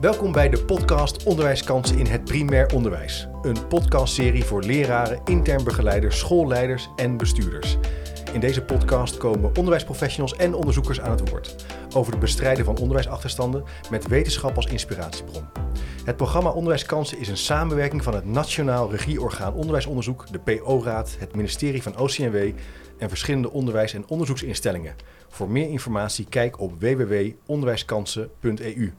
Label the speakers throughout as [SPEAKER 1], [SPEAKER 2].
[SPEAKER 1] Welkom bij de podcast Onderwijskansen in het primair onderwijs. Een podcastserie voor leraren, intern begeleiders, schoolleiders en bestuurders. In deze podcast komen onderwijsprofessionals en onderzoekers aan het woord over het bestrijden van onderwijsachterstanden met wetenschap als inspiratiebron. Het programma Onderwijskansen is een samenwerking van het Nationaal Regieorgaan Onderwijsonderzoek, de PO-raad, het ministerie van OCNW en verschillende onderwijs- en onderzoeksinstellingen. Voor meer informatie kijk op www.onderwijskansen.eu.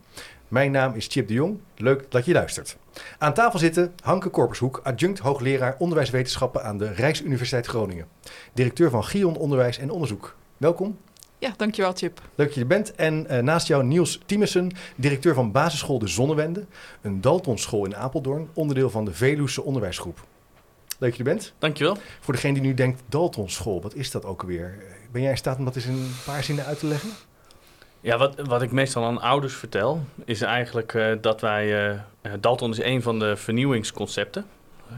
[SPEAKER 1] Mijn naam is Chip de Jong. Leuk dat je luistert. Aan tafel zitten Hanke Korpershoek, adjunct hoogleraar onderwijswetenschappen aan de Rijksuniversiteit Groningen. Directeur van Gion Onderwijs en Onderzoek. Welkom.
[SPEAKER 2] Ja, dankjewel Chip.
[SPEAKER 1] Leuk dat je er bent. En uh, naast jou Niels Tiemessen, directeur van basisschool De Zonnewende. Een Daltonschool in Apeldoorn, onderdeel van de Veluwse Onderwijsgroep. Leuk dat je er bent.
[SPEAKER 3] Dankjewel.
[SPEAKER 1] Voor degene die nu denkt, Daltonschool, wat is dat ook alweer? Ben jij in staat om dat eens in een paar zinnen uit te leggen?
[SPEAKER 3] Ja, wat, wat ik meestal aan ouders vertel, is eigenlijk uh, dat wij... Uh, Dalton is een van de vernieuwingsconcepten.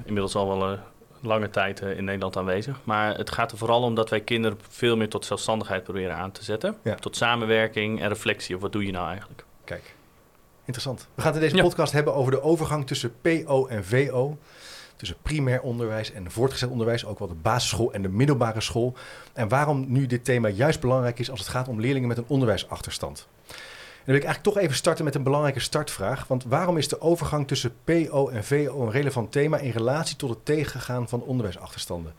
[SPEAKER 3] Inmiddels al wel een lange tijd uh, in Nederland aanwezig. Maar het gaat er vooral om dat wij kinderen veel meer tot zelfstandigheid proberen aan te zetten. Ja. Tot samenwerking en reflectie. Of wat doe je nou eigenlijk?
[SPEAKER 1] Kijk, interessant. We gaan het in deze ja. podcast hebben over de overgang tussen PO en VO tussen primair onderwijs en voortgezet onderwijs, ook wel de basisschool en de middelbare school. En waarom nu dit thema juist belangrijk is als het gaat om leerlingen met een onderwijsachterstand. En dan wil ik eigenlijk toch even starten met een belangrijke startvraag. Want waarom is de overgang tussen PO en VO een relevant thema in relatie tot het tegengaan van onderwijsachterstanden?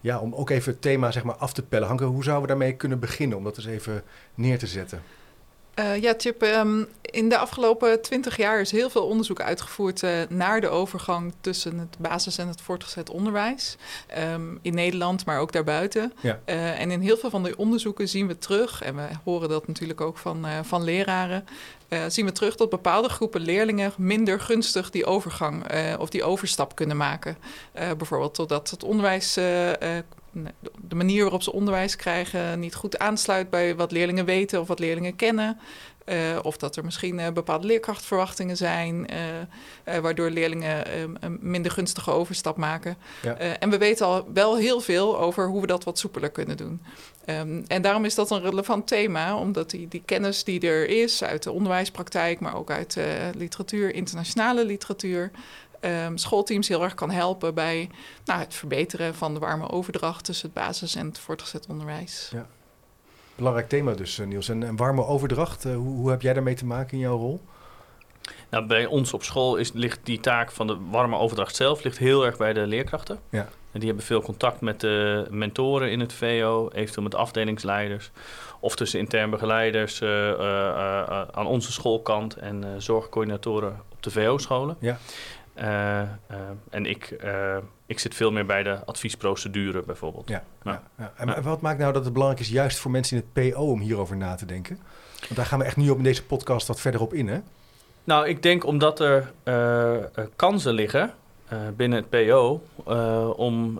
[SPEAKER 1] Ja, om ook even het thema zeg maar, af te pellen. Hanke, hoe zouden we daarmee kunnen beginnen om dat eens even neer te zetten?
[SPEAKER 2] Uh, ja, Chip, um, in de afgelopen twintig jaar is heel veel onderzoek uitgevoerd uh, naar de overgang tussen het basis- en het voortgezet onderwijs. Um, in Nederland, maar ook daarbuiten. Ja. Uh, en in heel veel van die onderzoeken zien we terug, en we horen dat natuurlijk ook van, van leraren, zien we terug dat bepaalde groepen leerlingen minder gunstig die overgang of die overstap kunnen maken. bijvoorbeeld totdat het onderwijs de manier waarop ze onderwijs krijgen niet goed aansluit bij wat leerlingen weten of wat leerlingen kennen. Uh, of dat er misschien uh, bepaalde leerkrachtverwachtingen zijn, uh, waardoor leerlingen een minder gunstige overstap maken. Ja. en we weten al wel heel veel over hoe we dat wat soepeler kunnen doen. Um, en daarom is dat een relevant thema, omdat die, die kennis die er is uit de onderwijspraktijk, maar ook uit literatuur, internationale literatuur, um, schoolteams heel erg kan helpen bij nou, het verbeteren van de warme overdracht tussen het basis- en het voortgezet onderwijs. Ja.
[SPEAKER 1] Belangrijk thema dus, eh, Niels. En, en warme overdracht, uh, hoe, hoe heb jij daarmee te maken in jouw rol?
[SPEAKER 3] Nou, bij ons op school is, ligt die taak van de warme overdracht zelf ligt heel erg bij de leerkrachten. Ja. En die hebben veel contact met de mentoren in het VO, eventueel met afdelingsleiders. Of tussen intern begeleiders uh, uh, aan onze schoolkant en zorgcoördinatoren op de VO-scholen. Ja. Uh, uh, en ik, uh, ik zit veel meer bij de adviesprocedure bijvoorbeeld. Ja,
[SPEAKER 1] ja, ja. En wat maakt nou dat het belangrijk is, juist voor mensen in het PO, om hierover na te denken? Want daar gaan we echt nu op in deze podcast wat verder op in, hè?
[SPEAKER 3] Nou, ik denk omdat er kansen liggen binnen het PO om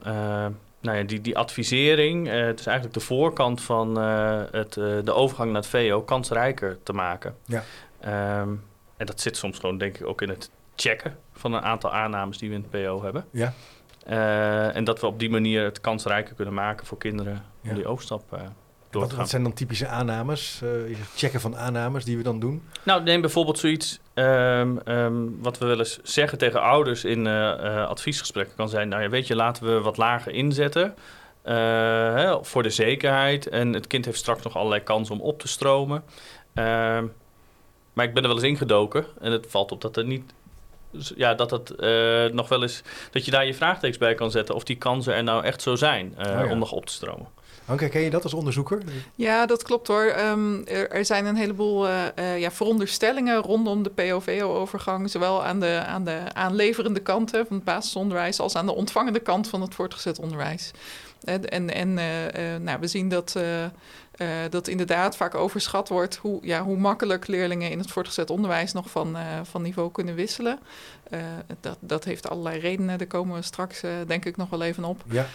[SPEAKER 3] nou ja, die, die advisering, het is eigenlijk de voorkant van het, de overgang naar het VO, kansrijker te maken. Ja. Um, en dat zit soms gewoon, denk ik, ook in het checken van een aantal aannames die we in het PO hebben. Ja. Uh, en dat we op die manier het kansrijker kunnen maken voor kinderen ja. om die overstap uh, door te gaan.
[SPEAKER 1] Wat zijn dan typische aannames, uh, checken van aannames die we dan doen?
[SPEAKER 3] Nou, neem bijvoorbeeld zoiets um, um, wat we wel eens zeggen tegen ouders in adviesgesprekken kan zijn. Nou ja, weet je, laten we wat lager inzetten. Hè, voor de zekerheid. En het kind heeft straks nog allerlei kansen om op te stromen. Ehm, maar ik ben er wel eens ingedoken. En het valt op dat er niet ja, dat het uh, nog wel eens dat je daar je vraagtekens bij kan zetten of die kansen er nou echt zo zijn uh, oh ja. om nog op te stromen.
[SPEAKER 1] Oké, ken je dat als onderzoeker?
[SPEAKER 2] Ja, dat klopt hoor. Um, er, er, zijn een heleboel uh, ja, veronderstellingen rondom de POVO-overgang, zowel aan de, aan de aanleverende kant van het basisonderwijs als aan de ontvangende kant van het voortgezet onderwijs. En, en nou, we zien dat uh, dat inderdaad vaak overschat wordt hoe, ja, hoe makkelijk leerlingen in het voortgezet onderwijs nog van, van niveau kunnen wisselen. Dat, dat heeft allerlei redenen, daar komen we straks denk ik nog wel even op. Ja.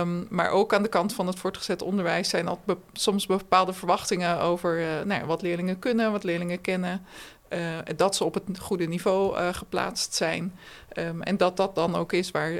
[SPEAKER 2] Um, maar ook aan de kant van het voortgezet onderwijs zijn al be soms bepaalde verwachtingen over nou wat leerlingen kunnen, wat leerlingen kennen. Uh, dat ze op het goede niveau uh, geplaatst zijn. Ehm, en dat dat dan ook is waar,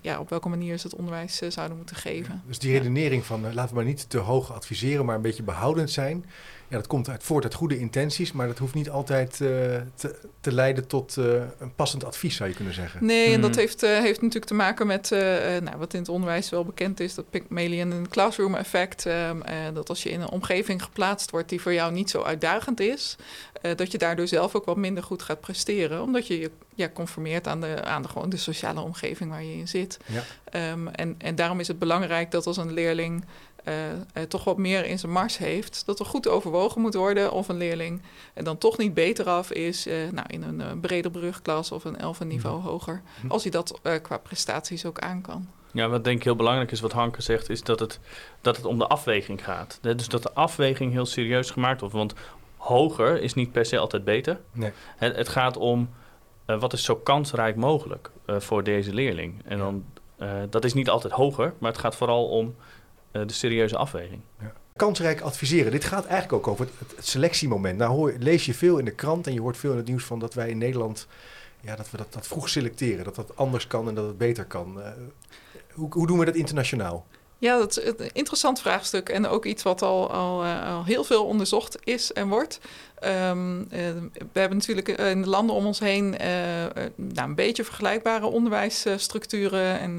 [SPEAKER 2] ja, op welke manier ze het onderwijs zouden moeten geven.
[SPEAKER 1] Dus die redenering van laten we maar niet te hoog adviseren, maar een beetje behoudend zijn ja, dat komt uit, voort uit goede intenties, maar dat hoeft niet altijd uh, te, te, leiden tot uh, een passend advies, zou je kunnen zeggen.
[SPEAKER 2] Nee, en dat hmm. heeft, uh, heeft natuurlijk te maken met nou, wat in het onderwijs wel bekend is, dat Pygmalion en Classroom effect. Um, dat als je in een omgeving geplaatst wordt die voor jou niet zo uitdagend is, dat je daardoor zelf ook wat minder goed gaat presteren, omdat je je ja, conformeert aan, de, aan de, gewoon de sociale omgeving waar je in zit. Ja. Um, en, en daarom is het belangrijk dat als een leerling uh, toch wat meer in zijn mars heeft, dat er goed overwogen moet worden of een leerling en dan toch niet beter af is uh, nou, in een uh, breder brugklas of een elfen niveau mhm. hoger, mhm. als hij dat qua prestaties ook aan kan.
[SPEAKER 3] Ja, wat denk ik heel belangrijk is, wat Hanke zegt, is dat het, dat het om de afweging gaat. Dus dat de afweging heel serieus gemaakt wordt. Want hoger is niet per se altijd beter. Nee. Het, het gaat om wat is zo kansrijk mogelijk voor deze leerling. En dan, dat is niet altijd hoger, maar het gaat vooral om eh, de serieuze afweging. Ja.
[SPEAKER 1] Kansrijk adviseren. Dit gaat eigenlijk ook over het, selectiemoment. Nou hoor, lees je veel in de krant en je hoort veel in het nieuws van dat wij in Nederland ja, dat we dat, dat vroeg selecteren. Dat dat anders kan en dat het beter kan. Uh, hoe, hoe doen we dat internationaal?
[SPEAKER 2] Ja, dat is een interessant vraagstuk en ook iets wat al, al, uh, al heel veel onderzocht is en wordt. Um, uh, we hebben natuurlijk in de landen om ons heen uh, nou, een beetje vergelijkbare onderwijsstructuren en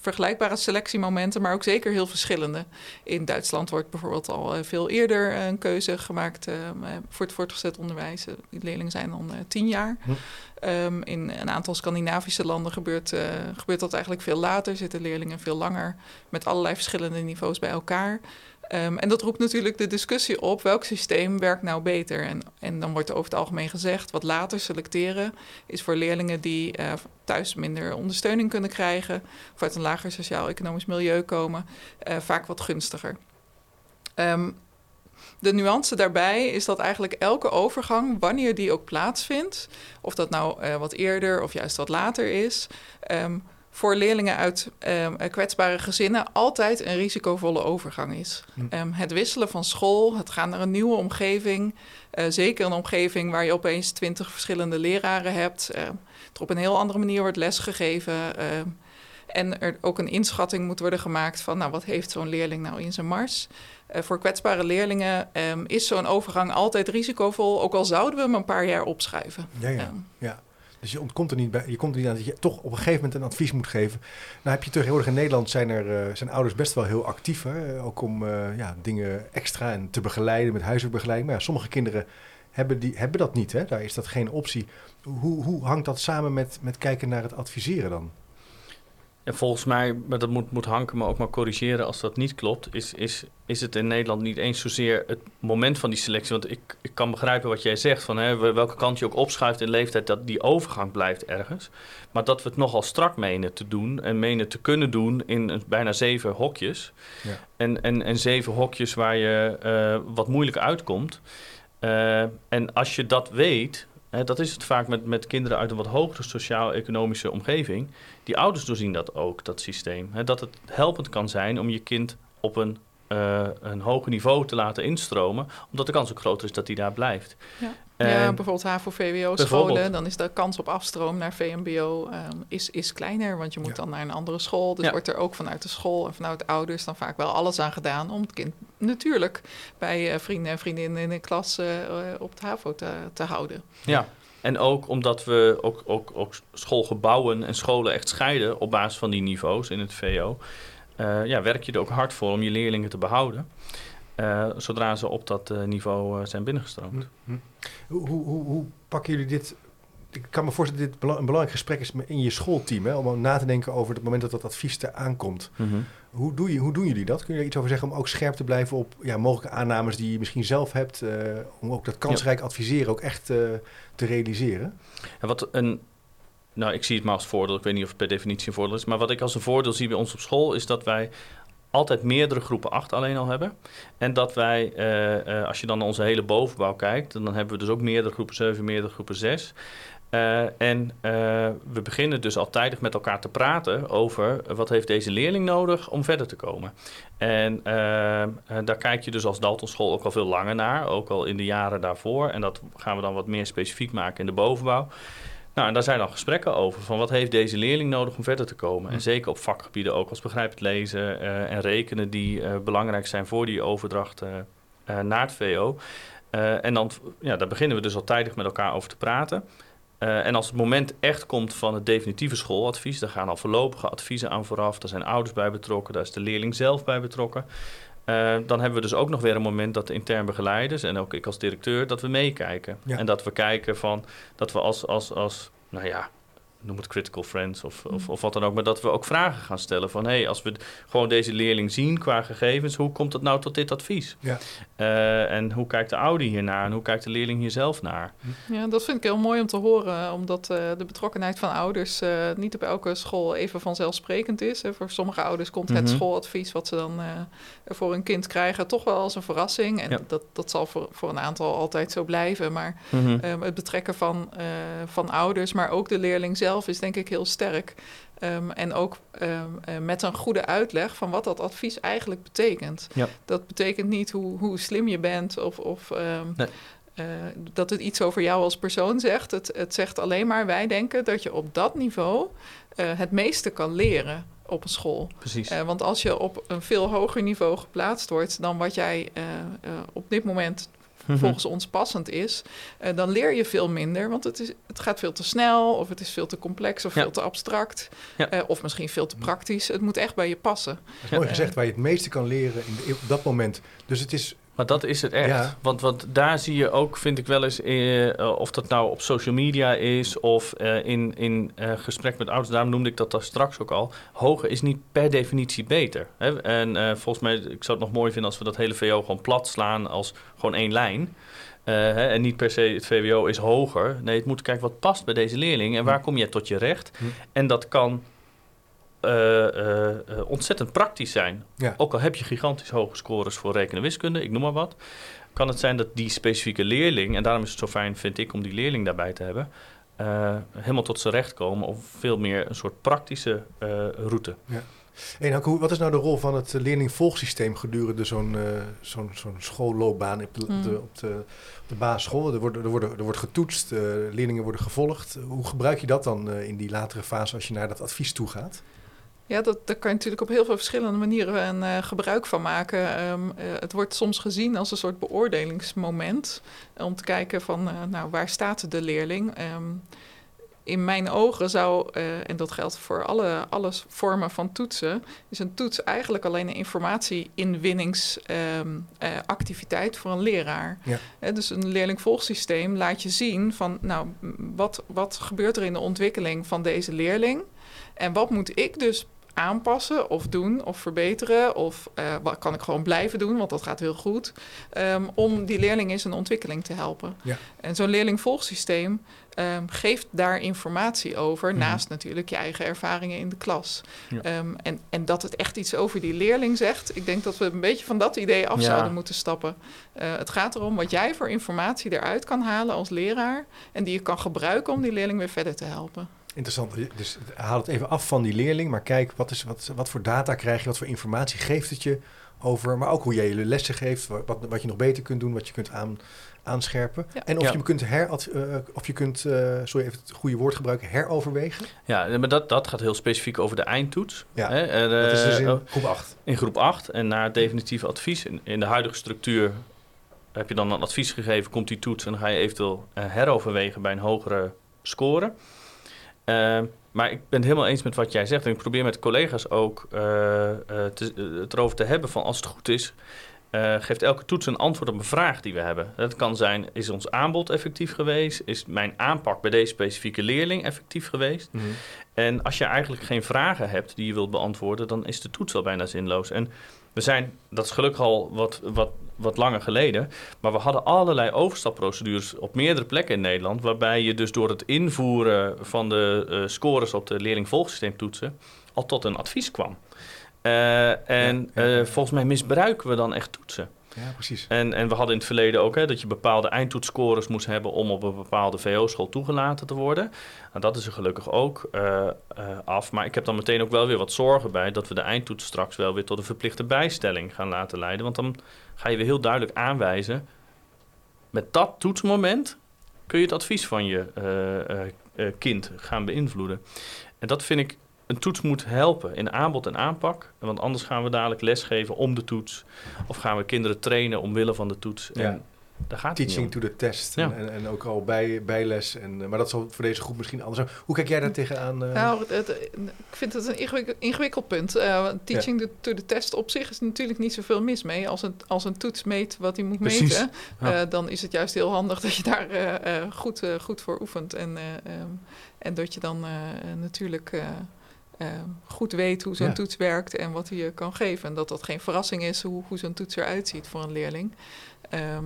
[SPEAKER 2] vergelijkbare selectiemomenten, maar ook zeker heel verschillende. In Duitsland wordt bijvoorbeeld al veel eerder een keuze gemaakt voor het voortgezet onderwijs. Die leerlingen zijn dan tien jaar. Hm. Um, in een aantal Scandinavische landen gebeurt, gebeurt dat eigenlijk veel later. Zitten leerlingen veel langer met allerlei verschillende niveaus bij elkaar. Um, en dat roept natuurlijk de discussie op welk systeem werkt nou beter. En, en dan wordt er over het algemeen gezegd, wat later selecteren is voor leerlingen die uh, thuis minder ondersteuning kunnen krijgen of uit een lager sociaal-economisch milieu komen, uh, vaak wat gunstiger. Um, de nuance daarbij is dat eigenlijk elke overgang, wanneer die ook plaatsvindt, of dat nou uh, wat eerder of juist wat later is, um, voor leerlingen uit um, kwetsbare gezinnen altijd een risicovolle overgang is. Um, het wisselen van school, het gaan naar een nieuwe omgeving, uh, zeker een omgeving waar je opeens twintig verschillende leraren hebt, uh, er op een heel andere manier wordt lesgegeven. Uh, en er ook een inschatting moet worden gemaakt van, nou, wat heeft zo'n leerling nou in zijn mars? Uh, voor kwetsbare leerlingen um, is zo'n overgang altijd risicovol, ook al zouden we hem een paar jaar opschuiven.
[SPEAKER 1] Ja, ja. ja. Dus je ontkomt er niet bij. Je komt er niet aan dat je toch op een gegeven moment een advies moet geven. Nou heb je tegenwoordig in Nederland zijn er uh, zijn ouders best wel heel actief. Hè? Ook om uh, ja, dingen extra en te begeleiden met huiswerkbegeleiding. Maar ja, sommige kinderen hebben, die, hebben dat niet. Hè? Daar is dat geen optie. Hoe, hoe hangt dat samen met, met kijken naar het adviseren dan?
[SPEAKER 3] En volgens mij, maar dat moet, moet Hanke me ook maar corrigeren als dat niet klopt, is, is, is het in Nederland niet eens zozeer het moment van die selectie. Want ik, ik kan begrijpen wat jij zegt, van hè, welke kant je ook opschuift in leeftijd, dat die overgang blijft ergens. Maar dat we het nogal strak menen te doen en menen te kunnen doen in bijna zeven hokjes. Ja. En, en, en zeven hokjes waar je uh, wat moeilijk uitkomt. Uh, en als je dat weet, dat is het vaak met, met kinderen uit een wat hogere sociaal-economische omgeving. Die ouders doorzien dat ook, dat systeem. dat het helpend kan zijn om je kind op een, uh, een hoger niveau te laten instromen, omdat de kans ook groter is dat hij daar blijft.
[SPEAKER 2] Ja. Ja, bijvoorbeeld HAVO-VWO-scholen, dan is de kans op afstroom naar VMBO um, is, is kleiner, want je moet dan naar een andere school. Dus wordt er ook vanuit de school en vanuit de ouders dan vaak wel alles aan gedaan om het kind natuurlijk bij uh, vrienden en vriendinnen in de klas uh, op het HAVO te, te houden.
[SPEAKER 3] Ja, en ook omdat we ook, ook, ook schoolgebouwen en scholen echt scheiden op basis van die niveaus in het VO. Uh, ja, werk je er ook hard voor om je leerlingen te behouden. Uh, zodra ze op dat uh, niveau zijn binnengestroomd. Hm, hm.
[SPEAKER 1] Hoe, hoe, hoe, pakken jullie dit ik kan me voorstellen dat dit een belangrijk gesprek is in je schoolteam. Hè, om na te denken over het moment dat dat advies er aankomt. Mm hoe, doe je, hoe doen jullie dat? Kun je er iets over zeggen om ook scherp te blijven op ja, mogelijke aannames die je misschien zelf hebt? Om ook dat kansrijk adviseren ook echt te realiseren?
[SPEAKER 3] En wat een, nou, ik zie het maar als voordeel. Ik weet niet of het per definitie een voordeel is. Maar wat ik als een voordeel zie bij ons op school is dat wij altijd meerdere groepen 8 alleen al hebben. En dat wij, uh, als je dan naar onze hele bovenbouw kijkt, dan hebben we dus ook meerdere groepen 7, meerdere groepen 6. Uh, en we beginnen dus al tijdig met elkaar te praten over wat heeft deze leerling nodig om verder te komen. En daar kijk je dus als Daltonschool ook al veel langer naar, ook al in de jaren daarvoor. En dat gaan we dan wat meer specifiek maken in de bovenbouw. Nou, en daar zijn dan gesprekken over. Van wat heeft deze leerling nodig om verder te komen? En
[SPEAKER 1] Hm.
[SPEAKER 3] zeker op vakgebieden ook als begrijpend lezen eh, en rekenen... die eh, belangrijk zijn voor die overdracht eh, naar het VO. En dan, ja, daar beginnen we dus al tijdig met elkaar over te praten. En als het moment echt komt van het definitieve schooladvies... daar gaan al voorlopige adviezen aan vooraf. Daar zijn ouders bij betrokken, daar is de leerling zelf bij betrokken... Eh, dan hebben we dus ook nog weer een moment dat de intern begeleiders en ook ik als directeur, dat we meekijken.
[SPEAKER 1] Ja.
[SPEAKER 3] En dat we kijken van, dat we als, als, als nou ja, noem het critical friends of, of, of wat dan ook, maar dat we ook vragen gaan stellen van, hé, hey, als we gewoon deze leerling zien qua gegevens, hoe komt het nou tot dit advies?
[SPEAKER 1] Ja.
[SPEAKER 3] Eh, en hoe kijkt de ouder hiernaar en hoe kijkt de leerling hier zelf naar?
[SPEAKER 2] Ja, dat vind ik heel mooi om te horen, omdat eh, de betrokkenheid van ouders eh, niet op elke school even vanzelfsprekend is. Hè. Voor sommige ouders komt het
[SPEAKER 3] Mhm.
[SPEAKER 2] schooladvies wat ze dan eh, voor hun kind krijgen toch wel als een verrassing. En
[SPEAKER 3] Ja.
[SPEAKER 2] dat, dat zal voor, voor een aantal altijd zo blijven. Maar
[SPEAKER 3] Mhm.
[SPEAKER 2] Ehm, het betrekken van, eh, van ouders, maar ook de leerling zelf is denk ik heel sterk. Ehm, en ook ehm, eh, met een goede uitleg van wat dat advies eigenlijk betekent.
[SPEAKER 3] Ja.
[SPEAKER 2] Dat betekent niet hoe, hoe slim je bent of, of ehm,
[SPEAKER 3] Nee.
[SPEAKER 2] eh, dat het iets over jou als persoon zegt. Het, het zegt alleen maar, wij denken dat je op dat niveau eh, het meeste kan leren op een school.
[SPEAKER 3] Precies.
[SPEAKER 2] Want als je op een veel hoger niveau geplaatst wordt dan wat jij op dit moment. Volgens ons passend is, eh, dan leer je veel minder. Want het, is, het gaat veel te snel, of het is veel te complex of
[SPEAKER 3] Ja.
[SPEAKER 2] veel te abstract.
[SPEAKER 3] Ja.
[SPEAKER 2] eh, of misschien veel te praktisch. Het moet echt bij je passen.
[SPEAKER 1] Dat is mooi gezegd, waar je het meeste kan leren in de- op dat moment. Dus het is,
[SPEAKER 3] Maar dat is het echt.
[SPEAKER 1] Ja.
[SPEAKER 3] Want, want daar zie je ook, vind ik wel eens, eh, eh, of dat nou op social media is of eh, in, in gesprek met ouders. Daarom noemde ik dat daar straks ook al. Hoger is niet per definitie beter. Hè? En volgens mij, ik zou het nog mooi vinden als we dat hele VO gewoon plat slaan als gewoon één lijn. Hè, en niet per se het VWO is hoger. Nee, het moet kijken wat past bij deze leerling en waar
[SPEAKER 1] Hm.
[SPEAKER 3] kom je tot je recht.
[SPEAKER 1] Hm.
[SPEAKER 3] En dat kan eh, eh, eh, ontzettend praktisch zijn.
[SPEAKER 1] ja,
[SPEAKER 3] Ook al heb je gigantisch hoge scores voor rekenen en wiskunde, ik noem maar wat, kan het zijn dat die specifieke leerling, en daarom is het zo fijn, vind ik, om die leerling daarbij te hebben, eh, helemaal tot zijn recht komen of veel meer een soort praktische eh, route.
[SPEAKER 1] En Hanke, hoe- wat is nou de rol van het leerlingvolgsysteem gedurende zo'n zo'n zo'n schoolloopbaan op de,
[SPEAKER 2] Hmm.
[SPEAKER 1] de- op, de, op de basisschool? Er, worden, er, worden, er wordt getoetst, eh, leerlingen worden gevolgd. Hoe gebruik je dat dan eh, in die latere fase als je naar dat advies toe gaat?
[SPEAKER 2] Ja, dat, daar kan je natuurlijk op heel veel verschillende manieren een, eh, gebruik van maken. Ehm, eh, het wordt soms gezien als een soort beoordelingsmoment. Om te kijken van, eh, nou, waar staat de leerling? Ehm, in mijn ogen zou, en dat geldt voor alle, alle vormen van toetsen, is een toets eigenlijk alleen een informatie-inwinningsactiviteit voor een leraar.
[SPEAKER 1] Ja.
[SPEAKER 2] Dus een leerlingvolgsysteem laat je zien van, nou, wat, wat gebeurt er in de ontwikkeling van deze leerling? En wat moet ik dus aanpassen of doen of verbeteren? Of eh, wat kan ik gewoon blijven doen, want dat gaat heel goed. ehm, om die leerling in zijn ontwikkeling te helpen.
[SPEAKER 1] Ja.
[SPEAKER 2] En zo'n leerlingvolgsysteem ehm, geeft daar informatie over,
[SPEAKER 1] Mhm.
[SPEAKER 2] naast natuurlijk je eigen ervaringen in de klas.
[SPEAKER 3] Ja.
[SPEAKER 2] Ehm, en, en dat het echt iets over die leerling zegt. Ik denk dat we een beetje van dat idee af
[SPEAKER 3] Ja.
[SPEAKER 2] zouden moeten stappen. Eh, het gaat erom wat jij voor informatie eruit kan halen als leraar. En die je kan gebruiken om die leerling weer verder te helpen.
[SPEAKER 1] Interessant. Dus haal het even af van die leerling, maar kijk wat, is, wat, wat voor data krijg je, wat voor informatie geeft het je over, maar ook hoe jij je lessen geeft, wat, wat, je nog beter kunt doen, wat je kunt aan, aanscherpen.
[SPEAKER 2] Ja.
[SPEAKER 1] En of
[SPEAKER 3] Ja.
[SPEAKER 1] je kunt, her, of je kunt eh, sorry even het goede woord gebruiken, heroverwegen.
[SPEAKER 3] Ja, maar dat, dat gaat heel specifiek over de eindtoets.
[SPEAKER 1] Ja,
[SPEAKER 3] Hè? Er,
[SPEAKER 1] Dat is dus
[SPEAKER 3] eh,
[SPEAKER 1] in groep 8.
[SPEAKER 3] in groep 8 en na het definitieve advies. In, in de huidige structuur heb je dan een advies gegeven, komt die toets en dan ga je eventueel eh, heroverwegen bij een hogere score. Ehm, maar ik ben het helemaal eens met wat jij zegt. En ik probeer met collega's ook eh, eh, te, het erover te hebben van als het goed is, eh, geeft elke toets een antwoord op een vraag die we hebben. Dat kan zijn, is ons aanbod effectief geweest? Is mijn aanpak bij deze specifieke leerling effectief geweest?
[SPEAKER 1] Mhm.
[SPEAKER 3] En als je eigenlijk geen vragen hebt die je wilt beantwoorden, dan is de toets al bijna zinloos. En we zijn, dat is gelukkig al wat, wat, wat langer geleden, maar we hadden allerlei overstapprocedures op meerdere plekken in Nederland, waarbij je dus door het invoeren van de eh, scores op de leerlingvolgsysteemtoetsen al tot een advies kwam. Eh, en
[SPEAKER 1] Ja, ja, ja.
[SPEAKER 3] eh, volgens mij misbruiken we dan echt toetsen.
[SPEAKER 1] Ja, precies.
[SPEAKER 3] En, en we hadden in het verleden ook hè, dat je bepaalde eindtoetsscores moest hebben om op een bepaalde VO-school toegelaten te worden. Nou, dat is er gelukkig ook af. Maar ik heb dan meteen ook wel weer wat zorgen bij dat we de eindtoets straks wel weer tot een verplichte bijstelling gaan laten leiden. Want dan ga je weer heel duidelijk aanwijzen. Met dat toetsmoment kun je het advies van je eh, eh, kind gaan beïnvloeden. En dat vind ik een toets moet helpen in aanbod en aanpak. Want anders gaan we dadelijk lesgeven om de toets. Of gaan we kinderen trainen omwille van de toets.
[SPEAKER 1] Ja.
[SPEAKER 3] En daar gaat
[SPEAKER 1] Teaching to the test.
[SPEAKER 3] Ja.
[SPEAKER 1] En, en, ook al bij, bijles. En, eh, maar dat zal voor deze groep misschien anders zijn. Hoe kijk jij daar tegenaan? eh?
[SPEAKER 2] Nou, het, het- ik vind het een ingewikkeld, ingewikkeld punt. Eh, teaching to, to the test op zich is natuurlijk niet zoveel mis mee. Als een, als een toets meet wat hij moet
[SPEAKER 1] Precies.
[SPEAKER 2] meten,
[SPEAKER 3] Ja.
[SPEAKER 2] eh, dan is het juist heel handig dat je daar eh, eh, goed, goed voor oefent. En, eh, ehm, en dat je dan natuurlijk eh, eh, goed weet hoe zo'n
[SPEAKER 1] Ja.
[SPEAKER 2] toets werkt en wat hij je kan geven. En dat dat geen verrassing is hoe, hoe zo'n toets eruit ziet voor een leerling. Ehm,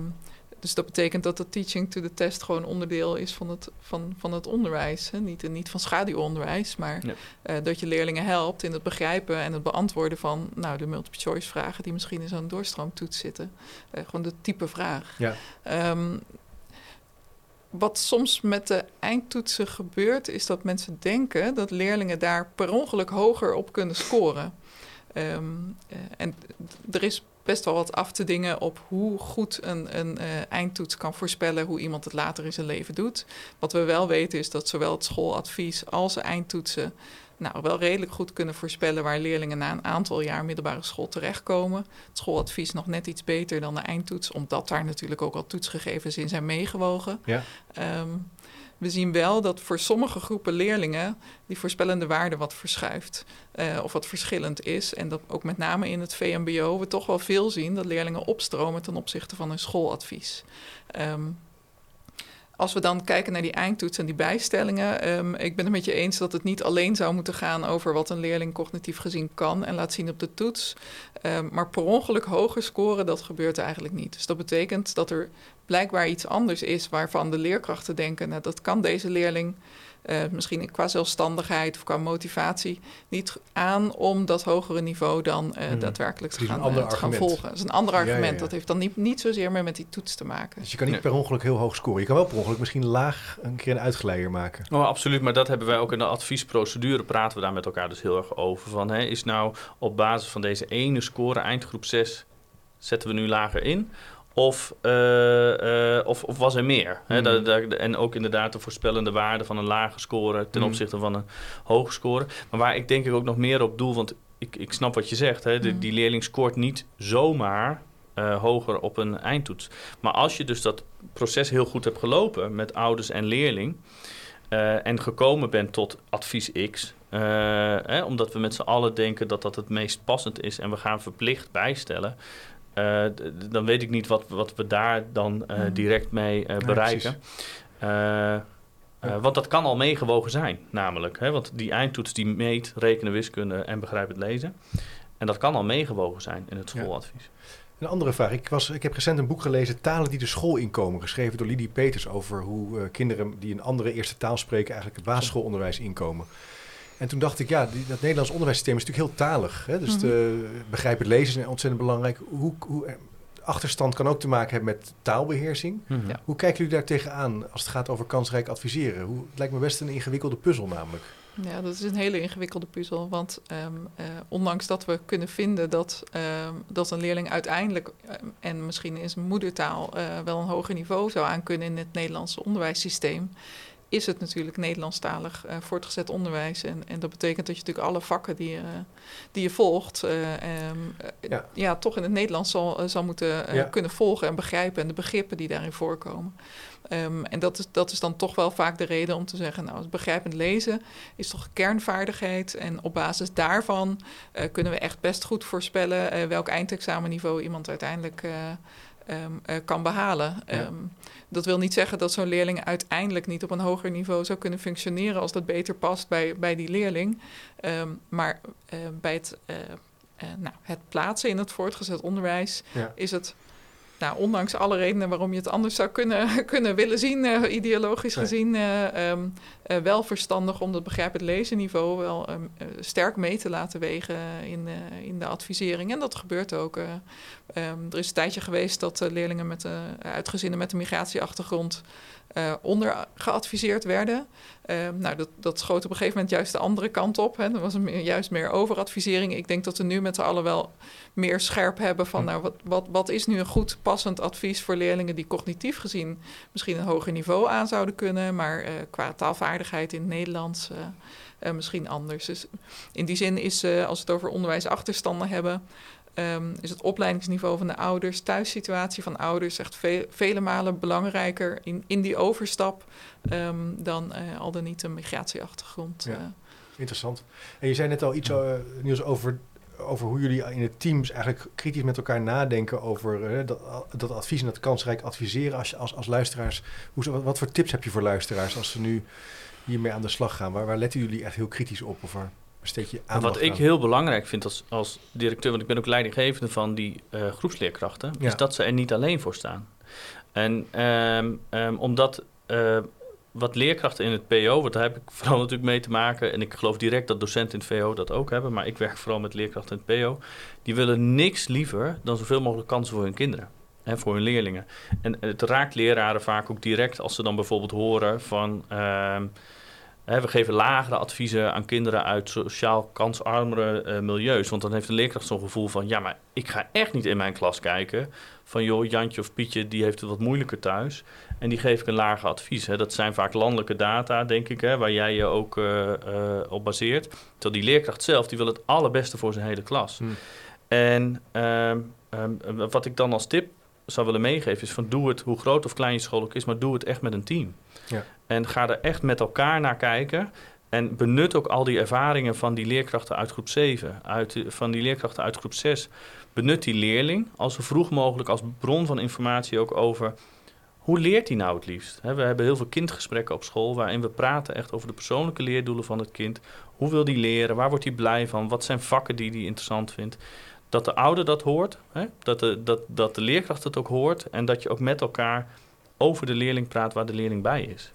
[SPEAKER 2] dus dat betekent dat de teaching to the test gewoon onderdeel is van het, van, van het onderwijs. Hè? Niet, niet van schaduwonderwijs, maar
[SPEAKER 3] Ja.
[SPEAKER 2] eh, dat je leerlingen helpt in het begrijpen en het beantwoorden van nou, de multiple choice vragen die misschien in zo'n doorstroomtoets zitten. Eh, gewoon de type vraag.
[SPEAKER 1] Ja.
[SPEAKER 2] Ehm, wat soms met de eindtoetsen gebeurt, is dat mensen denken dat leerlingen daar per ongeluk hoger op kunnen scoren. Ehm, eh, en er is best wel wat af te dingen op hoe goed een, een eh, eindtoets kan voorspellen hoe iemand het later in zijn leven doet. Wat we wel weten is dat zowel het schooladvies als de eindtoetsen nou, wel redelijk goed kunnen voorspellen waar leerlingen na een aantal jaar middelbare school terechtkomen. Het schooladvies nog net iets beter dan de eindtoets, omdat daar natuurlijk ook al toetsgegevens in zijn meegewogen.
[SPEAKER 1] Ja.
[SPEAKER 2] Ehm, we zien wel dat voor sommige groepen leerlingen die voorspellende waarde wat verschuift eh, of wat verschillend is. En dat ook met name in het VMBO we toch wel veel zien dat leerlingen opstromen ten opzichte van hun schooladvies. Ehm, als we dan kijken naar die eindtoets en die bijstellingen, ehm, ik ben het met je eens dat het niet alleen zou moeten gaan over wat een leerling cognitief gezien kan en laat zien op de toets. Ehm, maar per ongeluk hoger scoren, dat gebeurt eigenlijk niet. Dus dat betekent dat er blijkbaar iets anders is waarvan de leerkrachten denken, nou, dat kan deze leerling eh, misschien qua zelfstandigheid of qua motivatie niet aan om dat hogere niveau dan eh,
[SPEAKER 1] Mhm.
[SPEAKER 2] daadwerkelijk te gaan, eh, te gaan
[SPEAKER 1] argument.
[SPEAKER 2] volgen. Dat is een ander
[SPEAKER 1] Ja, ja,
[SPEAKER 2] argument.
[SPEAKER 1] ja.
[SPEAKER 2] Dat heeft dan niet, niet zozeer meer met die toets te maken.
[SPEAKER 1] Dus je kan niet
[SPEAKER 3] Nee.
[SPEAKER 1] per ongeluk heel hoog scoren. Je kan wel per ongeluk misschien laag een keer een uitgeleider maken.
[SPEAKER 3] Oh, absoluut, maar dat hebben wij ook in de adviesprocedure. Praten we daar met elkaar dus heel erg over. Van, hè, is nou op basis van deze ene score, eindgroep 6, zetten we nu lager in? Of, eh, of, of was er meer? Hè, dat- en ook inderdaad de voorspellende waarde van een lage score ten
[SPEAKER 1] Hmm.
[SPEAKER 3] opzichte van een hoge score. Maar waar ik denk ik ook nog meer op doel, want ik, ik snap wat je zegt. Hè, de-
[SPEAKER 2] Hmm.
[SPEAKER 3] Die leerling scoort niet zomaar eh, hoger op een eindtoets. Maar als je dus dat proces heel goed hebt gelopen met ouders en leerling... en gekomen bent tot advies X... hè, omdat we met z'n allen denken dat dat het meest passend is... en we gaan verplicht bijstellen... eh, dan weet ik niet wat, wat we daar dan eh,
[SPEAKER 2] Mhm.
[SPEAKER 3] direct mee eh,
[SPEAKER 1] Ja,
[SPEAKER 3] bereiken. Want dat kan al meegewogen zijn, namelijk. Hè? Want die eindtoets die meet rekenen, wiskunde en begrijpend lezen. En dat kan al meegewogen zijn in het
[SPEAKER 1] Ja.
[SPEAKER 3] schooladvies.
[SPEAKER 1] Een andere vraag. Ik, was, ik heb recent een boek gelezen, Talen die de school inkomen, geschreven door Lidie Peters over hoe kinderen die een andere eerste taal spreken eigenlijk het basisschoolonderwijs inkomen. En toen dacht ik, ja, die, dat Nederlands onderwijssysteem is natuurlijk heel talig. Hè? Dus
[SPEAKER 2] Mhm.
[SPEAKER 1] de, begrijpen lezen is ontzettend belangrijk. Hoe, hoe, eh, achterstand kan ook te maken hebben met taalbeheersing.
[SPEAKER 2] Ja.
[SPEAKER 1] Hoe kijken jullie daar tegenaan als het gaat over kansrijk adviseren? Hoe, het lijkt me best een ingewikkelde puzzel namelijk.
[SPEAKER 2] Ja, dat is een hele ingewikkelde puzzel. Want ehm, eh, ondanks dat we kunnen vinden dat, ehm, dat een leerling uiteindelijk ehm, en misschien in zijn moedertaal eh, wel een hoger niveau zou aankunnen in het Nederlandse onderwijssysteem, is het natuurlijk Nederlandstalig eh, voortgezet onderwijs. En, en dat betekent dat je natuurlijk alle vakken die je, die je volgt, eh, ehm, eh,
[SPEAKER 1] Ja.
[SPEAKER 2] ja. toch in het Nederlands zal, eh, zal moeten eh,
[SPEAKER 1] Ja.
[SPEAKER 2] kunnen volgen en begrijpen en de begrippen die daarin voorkomen. Ehm, en dat is, dat is dan toch wel vaak de reden om te zeggen, nou, het begrijpend lezen is toch een kernvaardigheid. En op basis daarvan eh, kunnen we echt best goed voorspellen eh, welk eindexamenniveau iemand uiteindelijk eh, ehm, eh, kan behalen.
[SPEAKER 1] Ja.
[SPEAKER 2] Ehm, dat wil niet zeggen dat zo'n leerling uiteindelijk niet op een hoger niveau zou kunnen functioneren als dat beter past bij, bij die leerling. Ehm, maar eh, bij het, eh, nou, het plaatsen in het voortgezet onderwijs
[SPEAKER 1] Ja.
[SPEAKER 2] is het. Nou, ondanks alle redenen waarom je het anders zou kunnen, kunnen willen zien, eh, ideologisch
[SPEAKER 1] Nee.
[SPEAKER 2] gezien, eh, wel verstandig om dat begrijpend lezen niveau wel ehm, eh, sterk mee te laten wegen in, in de advisering. En dat gebeurt ook. eh. Ehm, er is een tijdje geweest dat leerlingen met, uit gezinnen met een migratieachtergrond eh onder geadviseerd werden. Ehm, nou, dat, dat schoot op een gegeven moment juist de andere kant op. Hè. Er was een juist meer overadvisering. Ik denk dat we nu met z'n allen wel meer scherp hebben van... Nou, wat, wat, wat is nu een goed passend advies voor leerlingen die cognitief gezien misschien een hoger niveau aan zouden kunnen, maar uh, qua taalvaardigheid in het Nederlands uh, misschien anders. Dus in die zin is, als we het over onderwijsachterstanden hebben, um, is het opleidingsniveau van de ouders, thuissituatie van ouders echt ve vele malen belangrijker in, in die overstap um, dan al dan niet een migratieachtergrond.
[SPEAKER 1] Ja. Interessant. En je zei net al iets, Niels, over over hoe jullie in het teams eigenlijk kritisch met elkaar nadenken over dat, dat, advies en dat kansrijk adviseren als, als, als luisteraars. Hoe, wat, wat, voor tips heb je voor luisteraars als ze nu hiermee aan de slag gaan? Waar, waar letten jullie echt heel kritisch op? Of waar besteed je aan?
[SPEAKER 3] Wat ik heel belangrijk vind als, als directeur, want ik ben ook leidinggevende van die uh, groepsleerkrachten, is dat ze er niet alleen voor staan. En um, um, omdat uh, wat leerkrachten in het PO, want daar heb ik vooral natuurlijk mee te maken. En ik geloof direct dat docenten in het VO dat ook hebben. Maar ik werk vooral met leerkrachten in het PO. Die willen niks liever dan zoveel mogelijk kansen voor hun kinderen. Hè, voor hun leerlingen. En het raakt leraren vaak ook direct als ze dan bijvoorbeeld horen van... Hè, we geven lagere adviezen aan kinderen uit sociaal kansarmere uh, milieus. Want dan heeft de leerkracht zo'n gevoel van... ja, maar ik ga echt niet in mijn klas kijken van joh, Jantje of Pietje, die heeft het wat moeilijker thuis. En die geef ik een lager advies. Hè. Dat zijn vaak landelijke data, denk ik, hè, waar jij je ook uh, uh, op baseert. Terwijl die leerkracht zelf, die wil het allerbeste voor zijn hele klas. Hmm. En um, um, wat ik dan als tip zou willen meegeven is van doe het, hoe groot of klein je school ook is, maar doe het echt met een team. Ja. En ga er echt met elkaar naar kijken. En benut ook al die ervaringen van die leerkrachten uit groep 7, uit, van die leerkrachten uit groep 6 benut die leerling als zo vroeg mogelijk als bron van informatie ook over hoe leert hij nou het liefst? we hebben heel veel kindgesprekken op school waarin we praten echt over de persoonlijke leerdoelen van het kind. Hoe wil hij leren? Waar wordt hij blij van? Wat zijn vakken die hij interessant vindt? Dat de ouder dat hoort, dat, de, dat, dat de leerkracht het ook hoort en dat je ook met elkaar over de leerling praat waar de leerling bij is.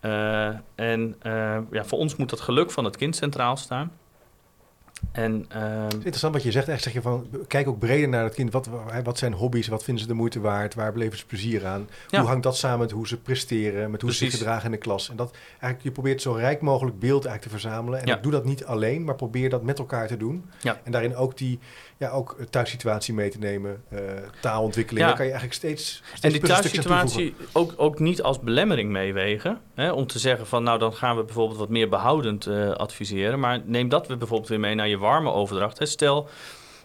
[SPEAKER 3] Uh, en uh, ja, voor ons moet dat geluk van het kind centraal staan.
[SPEAKER 1] En, uh, het is interessant wat je zegt. Echt zeg je van, kijk ook breder naar het kind. Wat, wat zijn hobby's? Wat vinden ze de moeite waard? Waar beleven ze plezier aan? Hoe hangt dat samen met hoe ze presteren? Met hoe ze zich gedragen in de klas? En dat eigenlijk, je probeert zo rijk mogelijk beeld eigenlijk te verzamelen. En ja. doe dat niet alleen, maar probeer dat met elkaar te doen. Ja. En daarin ook die ja, ook thuissituatie mee te nemen, uh, taalontwikkeling. Ja. Dan kan je eigenlijk steeds, steeds
[SPEAKER 3] En die thuissituatie ook, ook niet als belemmering meewegen. Hè, om te zeggen van nou dan gaan we bijvoorbeeld wat meer behoudend uh, adviseren. Maar neem dat we bijvoorbeeld weer mee naar je warme overdracht. Hè. Stel,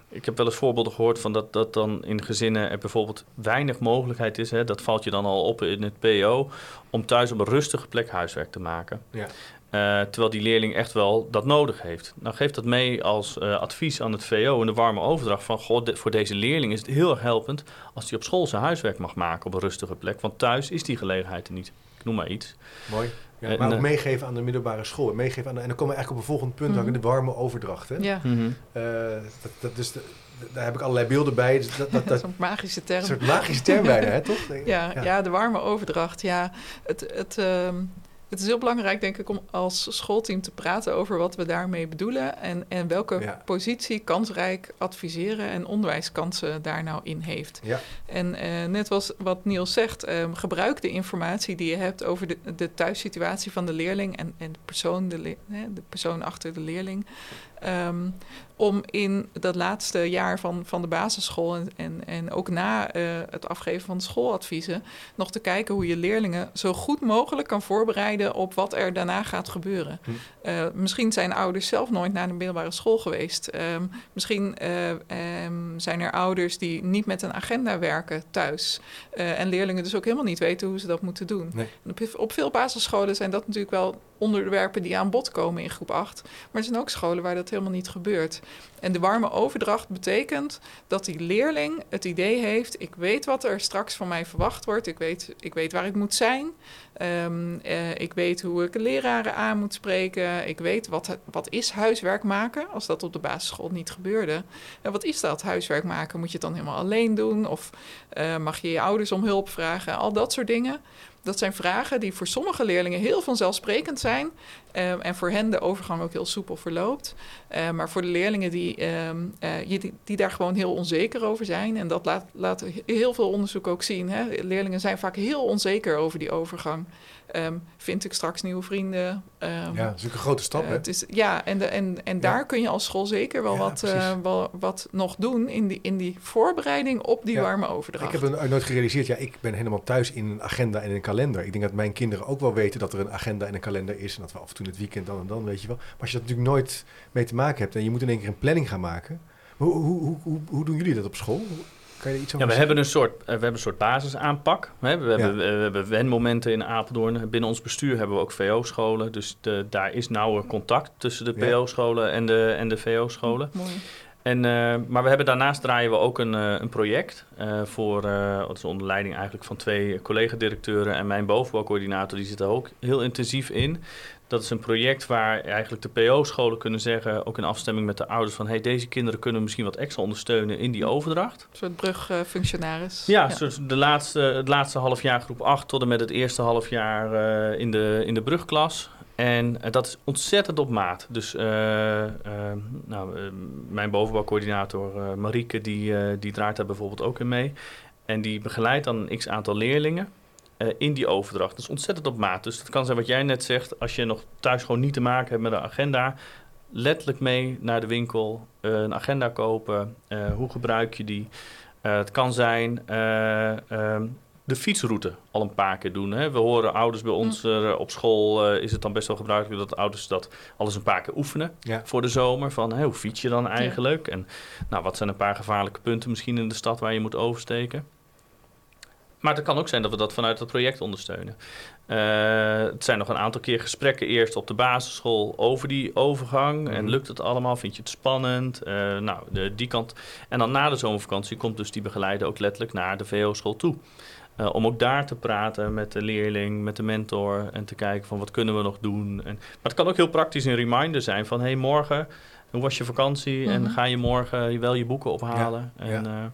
[SPEAKER 3] ik heb wel eens voorbeelden gehoord van dat, dat dan in gezinnen er bijvoorbeeld weinig mogelijkheid is. Hè, dat valt je dan al op in het PO. Om thuis op een rustige plek huiswerk te maken. Ja. Uh, terwijl die leerling echt wel dat nodig heeft. Nou, geef dat mee als uh, advies aan het VO in de warme overdracht van... Goh, de, voor deze leerling is het heel erg helpend als hij op school zijn huiswerk mag maken op een rustige plek. Want thuis is die gelegenheid er niet. Ik noem maar iets.
[SPEAKER 1] Mooi. Ja, en, maar ook meegeven aan de middelbare school. Meegeven aan de, en dan komen we eigenlijk op een volgend punt, mm -hmm. de warme overdracht. Hè? Ja. Mm -hmm. uh, dat, dat de, daar heb ik allerlei beelden bij. Dus dat, dat, dat,
[SPEAKER 2] Zo'n magische term. Een
[SPEAKER 1] soort magische term bijna, hè, toch?
[SPEAKER 2] Ja, ja, ja. de warme overdracht. Ja, het, het, uh, het is heel belangrijk, denk ik, om als schoolteam te praten over wat we daarmee bedoelen en, en welke positie kansrijk adviseren en onderwijskansen daar nou in heeft. Ja. En uh, net was wat Niels zegt, um, gebruik de informatie die je hebt over de, de thuissituatie van de leerling en, en de, persoon, de, de persoon achter de leerling. Um, om in dat laatste jaar van, van de basisschool en, en, en ook na uh, het afgeven van schooladviezen nog te kijken hoe je leerlingen zo goed mogelijk kan voorbereiden op wat er daarna gaat gebeuren. Hm. Uh, misschien zijn ouders zelf nooit naar een middelbare school geweest. Um, misschien uh, um, zijn er ouders die niet met een agenda werken thuis. en leerlingen dus ook helemaal niet weten hoe ze dat moeten doen. Nee. Op, op veel basisscholen zijn dat natuurlijk wel onderwerpen die aan bod komen in groep 8. Maar er zijn ook scholen waar dat helemaal niet gebeurt. En de warme overdracht betekent dat die leerling het idee heeft: ik weet wat er straks van mij verwacht wordt, ik weet, ik weet waar ik moet zijn, um, uh, ik weet hoe ik leraren aan moet spreken, ik weet wat, wat is huiswerk maken als dat op de basisschool niet gebeurde. En wat is dat huiswerk maken? Moet je het dan helemaal alleen doen of uh, mag je je ouders om hulp vragen? Al dat soort dingen. Dat zijn vragen die voor sommige leerlingen heel vanzelfsprekend zijn. Uh, en voor hen de overgang ook heel soepel verloopt. Uh, maar voor de leerlingen ehm, eh, die, die, daar gewoon heel onzeker over zijn. En dat laat, laat heel veel onderzoek ook zien. Hè? Leerlingen zijn vaak heel onzeker over die overgang. Um, vind ik straks nieuwe vrienden?
[SPEAKER 1] Um, ja, dat is een grote stap. Uh,
[SPEAKER 2] het is, ja, en, de, en, en ja. daar kun je als school zeker wel, ja, wat, uh, wel wat nog doen in die, in die voorbereiding op die ja. warme overdracht.
[SPEAKER 1] Ik heb het nooit gerealiseerd. Ja, ik ben helemaal thuis in een agenda en een kalender. Ik denk dat mijn kinderen ook wel weten dat er een agenda en een kalender is. En dat we af en toe het weekend dan en dan, weet je wel. Maar als je dat natuurlijk nooit mee te maken hebt en je moet in één keer een planning gaan maken. Hoe, hoe, hoe, hoe, hoe doen jullie dat op school? Kan je iets
[SPEAKER 3] ja, we hebben een soort, we hebben een soort basisaanpak. We hebben, ja. we hebben wenmomenten in Apeldoorn. Binnen ons bestuur hebben we ook VO-scholen. Dus de, daar is nauwer contact tussen de PO-scholen en de, en de VO-scholen.
[SPEAKER 2] Mooi.
[SPEAKER 3] En, uh, maar we hebben daarnaast draaien we ook een, uh, een project uh, voor, dat is onder leiding eigenlijk van twee collega-directeuren en mijn bovenbouwcoördinator, die zit er ook heel intensief in. Dat is een project waar eigenlijk de PO-scholen kunnen zeggen, ook in afstemming met de ouders, van hey, deze kinderen kunnen misschien wat extra ondersteunen in die overdracht.
[SPEAKER 2] Een soort brugfunctionaris.
[SPEAKER 3] ja, ja. De laatste, het laatste half jaar groep 8 tot en met het eerste half jaar in, de, in de brugklas. En uh, dat is ontzettend op maat. Dus uh, nou, mijn bovenbouwcoördinator Marieke, die, die draait daar bijvoorbeeld ook in mee. En die begeleidt dan een x aantal leerlingen in die overdracht. Dat is ontzettend op maat. Dus dat kan zijn wat jij net zegt. Als je nog thuis gewoon niet te maken hebt met een agenda, letterlijk mee naar de winkel, een agenda kopen. Hoe gebruik je die? het kan zijn um, de fietsroute al een paar keer doen. Hè. We horen ouders bij ons mm. op school, is het dan best wel gebruikelijk dat ouders dat alles een paar keer oefenen
[SPEAKER 1] ja.
[SPEAKER 3] voor de zomer. Van hey, hoe fiets je dan eigenlijk? Ja. En nou, wat zijn een paar gevaarlijke punten misschien in de stad waar je moet oversteken? Maar het kan ook zijn dat we dat vanuit het project ondersteunen. Uh, het zijn nog een aantal keer gesprekken eerst op de basisschool over die overgang. Mm. En lukt het allemaal? Vind je het spannend? Uh, nou, de, die kant. En dan na de zomervakantie komt dus die begeleider ook letterlijk naar de VO-school toe. Uh, om ook daar te praten met de leerling, met de mentor en te kijken van wat kunnen we nog doen. En, maar het kan ook heel praktisch een reminder zijn van hey, morgen, hoe was je vakantie? Mm -hmm. En ga je morgen wel je boeken ophalen?
[SPEAKER 1] Ja,
[SPEAKER 3] en,
[SPEAKER 1] ja.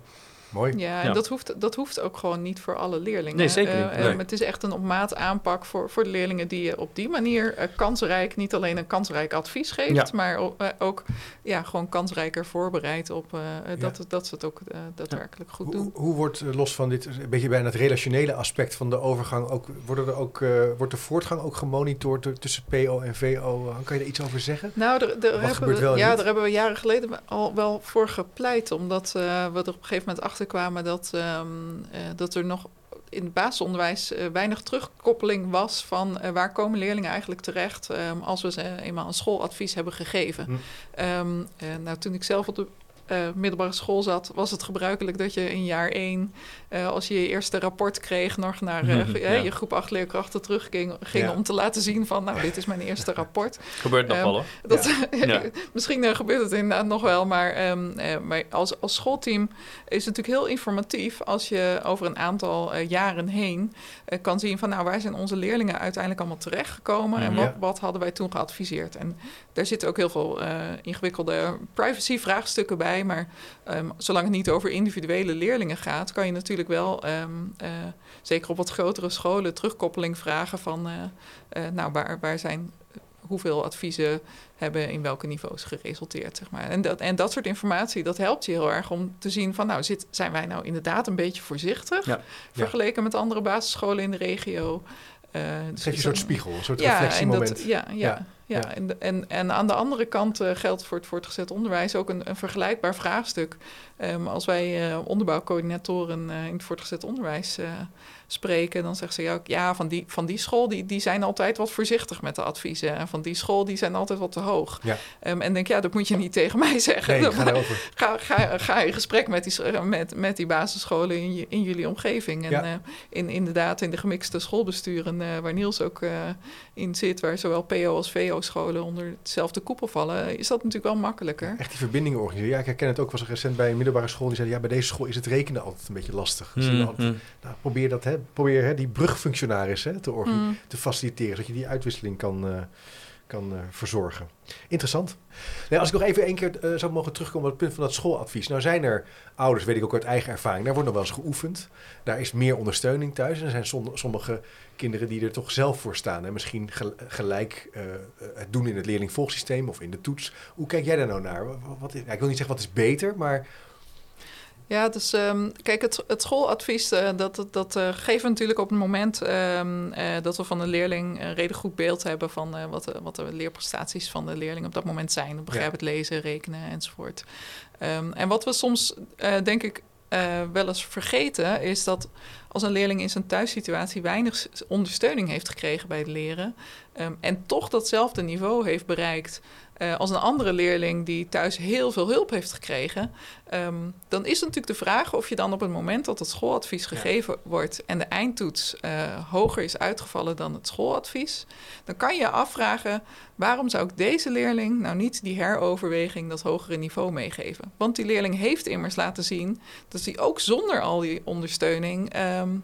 [SPEAKER 1] Mooi.
[SPEAKER 2] Ja, en ja. Dat, hoeft, dat hoeft ook gewoon niet voor alle leerlingen.
[SPEAKER 3] Nee, zeker niet.
[SPEAKER 2] Uh, nee. Het is echt een op maat aanpak voor, voor de leerlingen die je op die manier uh, kansrijk, niet alleen een kansrijk advies geeft, ja. maar uh, ook ja, gewoon kansrijker voorbereidt op dat, dat ze het ook daadwerkelijk goed doen.
[SPEAKER 1] Hoe, hoe wordt los van dit, een beetje bijna het relationele aspect van de overgang, ook, worden er ook, wordt de voortgang ook gemonitord tussen PO en VO? Kan je er iets over zeggen?
[SPEAKER 2] Nou, er, er
[SPEAKER 1] Wat gebeurt
[SPEAKER 2] we,
[SPEAKER 1] wel
[SPEAKER 2] ja,
[SPEAKER 1] niet?
[SPEAKER 2] daar hebben we jaren geleden al wel voor gepleit, omdat we er op een gegeven moment achter kwamen dat, um, uh, dat er nog in het basisonderwijs uh, weinig terugkoppeling was van uh, waar komen leerlingen eigenlijk terecht um, als we ze eenmaal een schooladvies hebben gegeven.
[SPEAKER 1] Hm.
[SPEAKER 2] Um, nou, toen ik zelf op de uh, middelbare school zat, was het gebruikelijk dat je in jaar één, uh, als je je eerste rapport kreeg, nog naar uh, ja. je groep 8 leerkrachten terugging ging ja. om te laten zien van, nou, dit is mijn eerste rapport.
[SPEAKER 3] Gebeurt nog um, wel hoor.
[SPEAKER 2] Dat, ja. misschien gebeurt het inderdaad nog wel, maar, um, maar als, als schoolteam is het natuurlijk heel informatief als je over een aantal jaren heen kan zien van, nou, waar zijn onze leerlingen uiteindelijk allemaal terechtgekomen en wat, wat hadden wij toen geadviseerd. En daar zitten ook heel veel ingewikkelde privacy vraagstukken bij. Maar um, zolang het niet over individuele leerlingen gaat, kan je natuurlijk wel, um, uh, zeker op wat grotere scholen, terugkoppeling vragen van, uh, uh, nou, waar, waar zijn, hoeveel adviezen hebben in welke niveaus geresulteerd, zeg maar. En dat, en dat soort informatie, dat helpt je heel erg om te zien van, nou, zit, zijn wij nou inderdaad een beetje voorzichtig,
[SPEAKER 1] ja.
[SPEAKER 2] vergeleken ja. met andere basisscholen in de regio.
[SPEAKER 1] Uh, dus Geef je een soort spiegel, een soort ja, reflectiemoment.
[SPEAKER 2] Dat, ja, ja, ja, ja. En, en, en aan de andere kant uh, geldt voor het voortgezet onderwijs ook een, een vergelijkbaar vraagstuk. Um, als wij uh, onderbouwcoördinatoren uh, in het voortgezet onderwijs spreken, dan zeggen ze ja, ja van, die, van die school die, die zijn altijd wat voorzichtig met de adviezen. En van die school die zijn altijd wat te hoog.
[SPEAKER 1] Ja.
[SPEAKER 2] Um, en denk ja, dat moet je niet tegen mij zeggen.
[SPEAKER 1] Nee, ga,
[SPEAKER 2] ga, ga, ga in gesprek met die, met, met die basisscholen in, je, in jullie omgeving. En ja. in, inderdaad in de gemixte schoolbesturen waar Niels ook in zit, waar zowel PO als VO scholen onder hetzelfde koepel vallen, is dat natuurlijk wel makkelijker.
[SPEAKER 1] Echt die verbindingen organiseren. Ja, ik herken het ook. was recent bij een middelbare school. Die zeiden, ja, bij deze school is het rekenen altijd een beetje lastig. Dus
[SPEAKER 3] Mm,
[SPEAKER 1] altijd,
[SPEAKER 3] mm.
[SPEAKER 1] nou, probeer dat, hè, probeer hè, die brugfunctionaris hè, te,
[SPEAKER 2] Mm.
[SPEAKER 1] te faciliteren, zodat je die uitwisseling kan, uh, kan uh, verzorgen. Interessant. Nou, als ik nog even één keer uh, zou mogen terugkomen op het punt van dat schooladvies. Nou zijn er ouders, weet ik ook uit eigen ervaring, daar wordt nog wel eens geoefend. Daar is meer ondersteuning thuis. En er zijn sommige kinderen die er toch zelf voor staan. En misschien gelijk uh, het doen in het leerlingvolgsysteem of in de toets. Hoe kijk jij daar nou naar? Wat is, ik wil niet zeggen wat is beter, maar
[SPEAKER 2] ja, dus um, kijk, het, het schooladvies, uh, dat, dat uh, geven we natuurlijk op het moment um, uh, dat we van de leerling een reden goed beeld hebben van wat, wat de leerprestaties van de leerling op dat moment zijn. Begrijp het lezen, rekenen enzovoort. Um, en wat we soms, denk ik, wel eens vergeten, is dat als een leerling in zijn thuissituatie weinig ondersteuning heeft gekregen bij het leren en toch datzelfde niveau heeft bereikt uh, als een andere leerling die thuis heel veel hulp heeft gekregen, um, dan is natuurlijk de vraag of je dan op het moment dat het schooladvies gegeven wordt en de eindtoets uh, hoger is uitgevallen dan het schooladvies, dan kan je je afvragen waarom zou ik deze leerling nou niet die heroverweging, dat hogere niveau meegeven? Want die leerling heeft immers laten zien dat hij ook zonder al die ondersteuning um,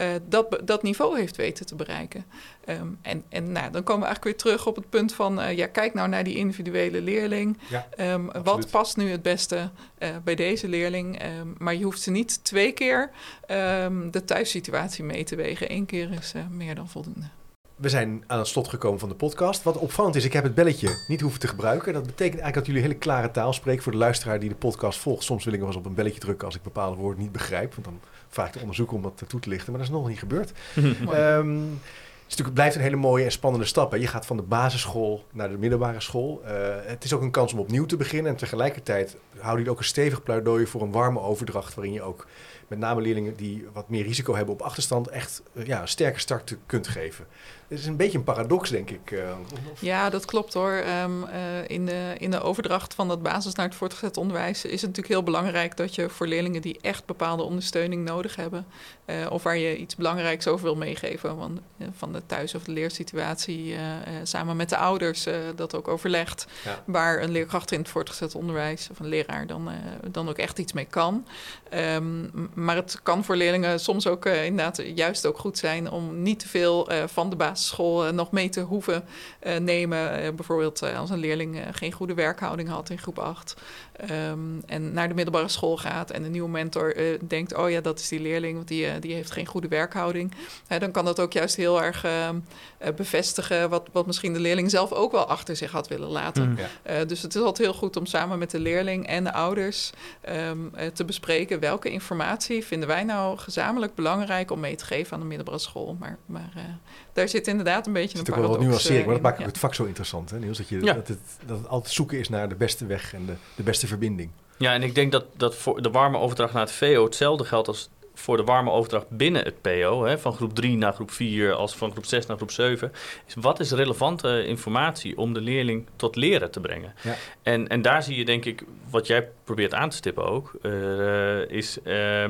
[SPEAKER 2] uh, dat, dat niveau heeft weten te bereiken. Um, en en nou, dan komen we eigenlijk weer terug op het punt van, uh, ja, kijk nou naar die individuele leerling. Ja, um, wat past nu het beste uh, bij deze leerling? Um, maar je hoeft ze niet twee keer de thuissituatie mee te wegen. Eén keer is meer dan voldoende.
[SPEAKER 1] We zijn aan het slot gekomen van de podcast. Wat opvallend is, ik heb het belletje niet hoeven te gebruiken. Dat betekent eigenlijk dat jullie hele klare taal spreken voor de luisteraar die de podcast volgt. Soms wil ik nog eens op een belletje drukken als ik bepaalde woorden niet begrijp. Want dan vaak te onderzoeken om dat toe te lichten. Maar dat is nog niet gebeurd. um, het blijft een hele mooie en spannende stap. Hè. Je gaat van de basisschool naar de middelbare school. Uh, het is ook een kans om opnieuw te beginnen. En tegelijkertijd houden jullie ook een stevig pleidooi voor een warme overdracht. Waarin je ook met name leerlingen die wat meer risico hebben op achterstand, echt uh, ja, een sterke start kunt geven. Het is een beetje een paradox, denk ik. Uh,
[SPEAKER 2] ja, dat klopt hoor. Um, uh, in, de, in de overdracht van dat basis naar het voortgezet onderwijs is het natuurlijk heel belangrijk dat je voor leerlingen die echt bepaalde ondersteuning nodig hebben, uh, of waar je iets belangrijks over wil meegeven, van, van de thuis- of de leersituatie, samen met de ouders dat ook overlegt, ja. waar een leerkracht in het voortgezet onderwijs of een leraar dan, dan ook echt iets mee kan. Um, maar het kan voor leerlingen soms ook inderdaad juist ook goed zijn om niet te veel van de basis school eh, nog mee te hoeven nemen. Bijvoorbeeld als een leerling geen goede werkhouding had in groep 8. Um, ehm, en naar de middelbare school gaat en een nieuwe mentor denkt... oh ja, dat is die leerling, want die, die heeft geen goede werkhouding. dan kan dat ook juist heel erg ehm, bevestigen... Wat, wat misschien de leerling zelf ook wel achter zich had willen laten. Mm. dus het is altijd heel goed om samen met de leerling en de ouders... Um, te bespreken welke informatie vinden wij nou gezamenlijk belangrijk... om mee te geven aan de middelbare school. Maar, maar daar zit inderdaad een beetje een paradox.
[SPEAKER 1] wel wat nuancering, maar dat maakt het vak zo interessant, hè, Niels? Dat, je, dat, het, dat het altijd zoeken is naar de beste weg en de, de beste verbinding.
[SPEAKER 3] Ja, en ik denk dat, dat voor de warme overdracht naar het VO hetzelfde geldt als voor de warme overdracht binnen het PO, hè, van groep 3 naar groep 4 als van groep 6 naar groep 7, is wat is relevante informatie om de leerling tot leren te brengen. Ja. En, en daar zie je denk ik, wat jij probeert aan te stippen ook, uh, is uh,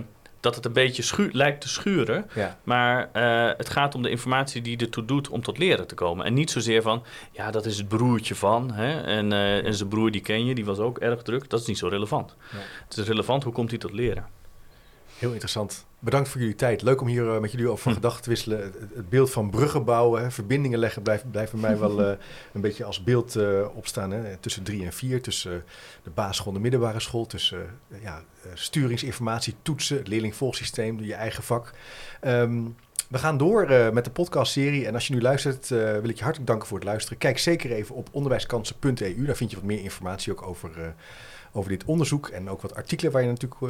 [SPEAKER 3] dat het een beetje lijkt te schuren. Maar uh, het gaat om de informatie die ertoe doet om tot leren te komen. En niet zozeer van, ja, dat is het broertje van. Hè? En, uh, en zijn broer die ken je, die was ook erg druk. Dat is niet zo relevant. Ja. Het is relevant, hoe komt hij tot leren?
[SPEAKER 1] Heel interessant. Bedankt voor jullie tijd. Leuk om hier uh, met jullie over van hm. gedachten te wisselen. Het, het, beeld van bruggen bouwen, hè, verbindingen leggen, blijft, blijft bij mij wel uh, een beetje als beeld uh, opstaan. Hè, tussen drie en vier, tussen de basisschool en de middelbare school. Tussen ja, sturingsinformatie, toetsen, het leerlingvolgsysteem, je eigen vak. Um, we gaan door uh, met de podcastserie. En als je nu luistert, uh, wil ik je hartelijk danken voor het luisteren. Kijk zeker even op onderwijskansen.eu. Daar vind je wat meer informatie ook over, uh, over dit onderzoek. En ook wat artikelen waar je natuurlijk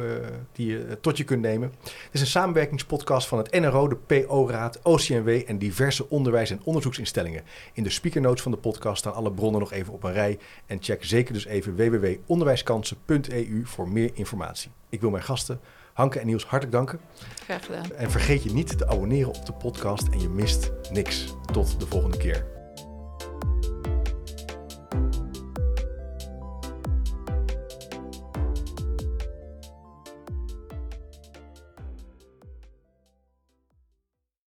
[SPEAKER 1] die je tot je kunt nemen. Het is een samenwerkingspodcast van het NRO, de PO-raad, OCMW en diverse onderwijs- en onderzoeksinstellingen. In de speakernotes van de podcast staan alle bronnen nog even op een rij. En check zeker dus even www.onderwijskansen.eu voor meer informatie. Ik wil mijn gasten Hanke en Niels, hartelijk danken.
[SPEAKER 2] Graag gedaan.
[SPEAKER 1] En vergeet je niet te abonneren op de podcast en je mist niks. Tot de volgende keer.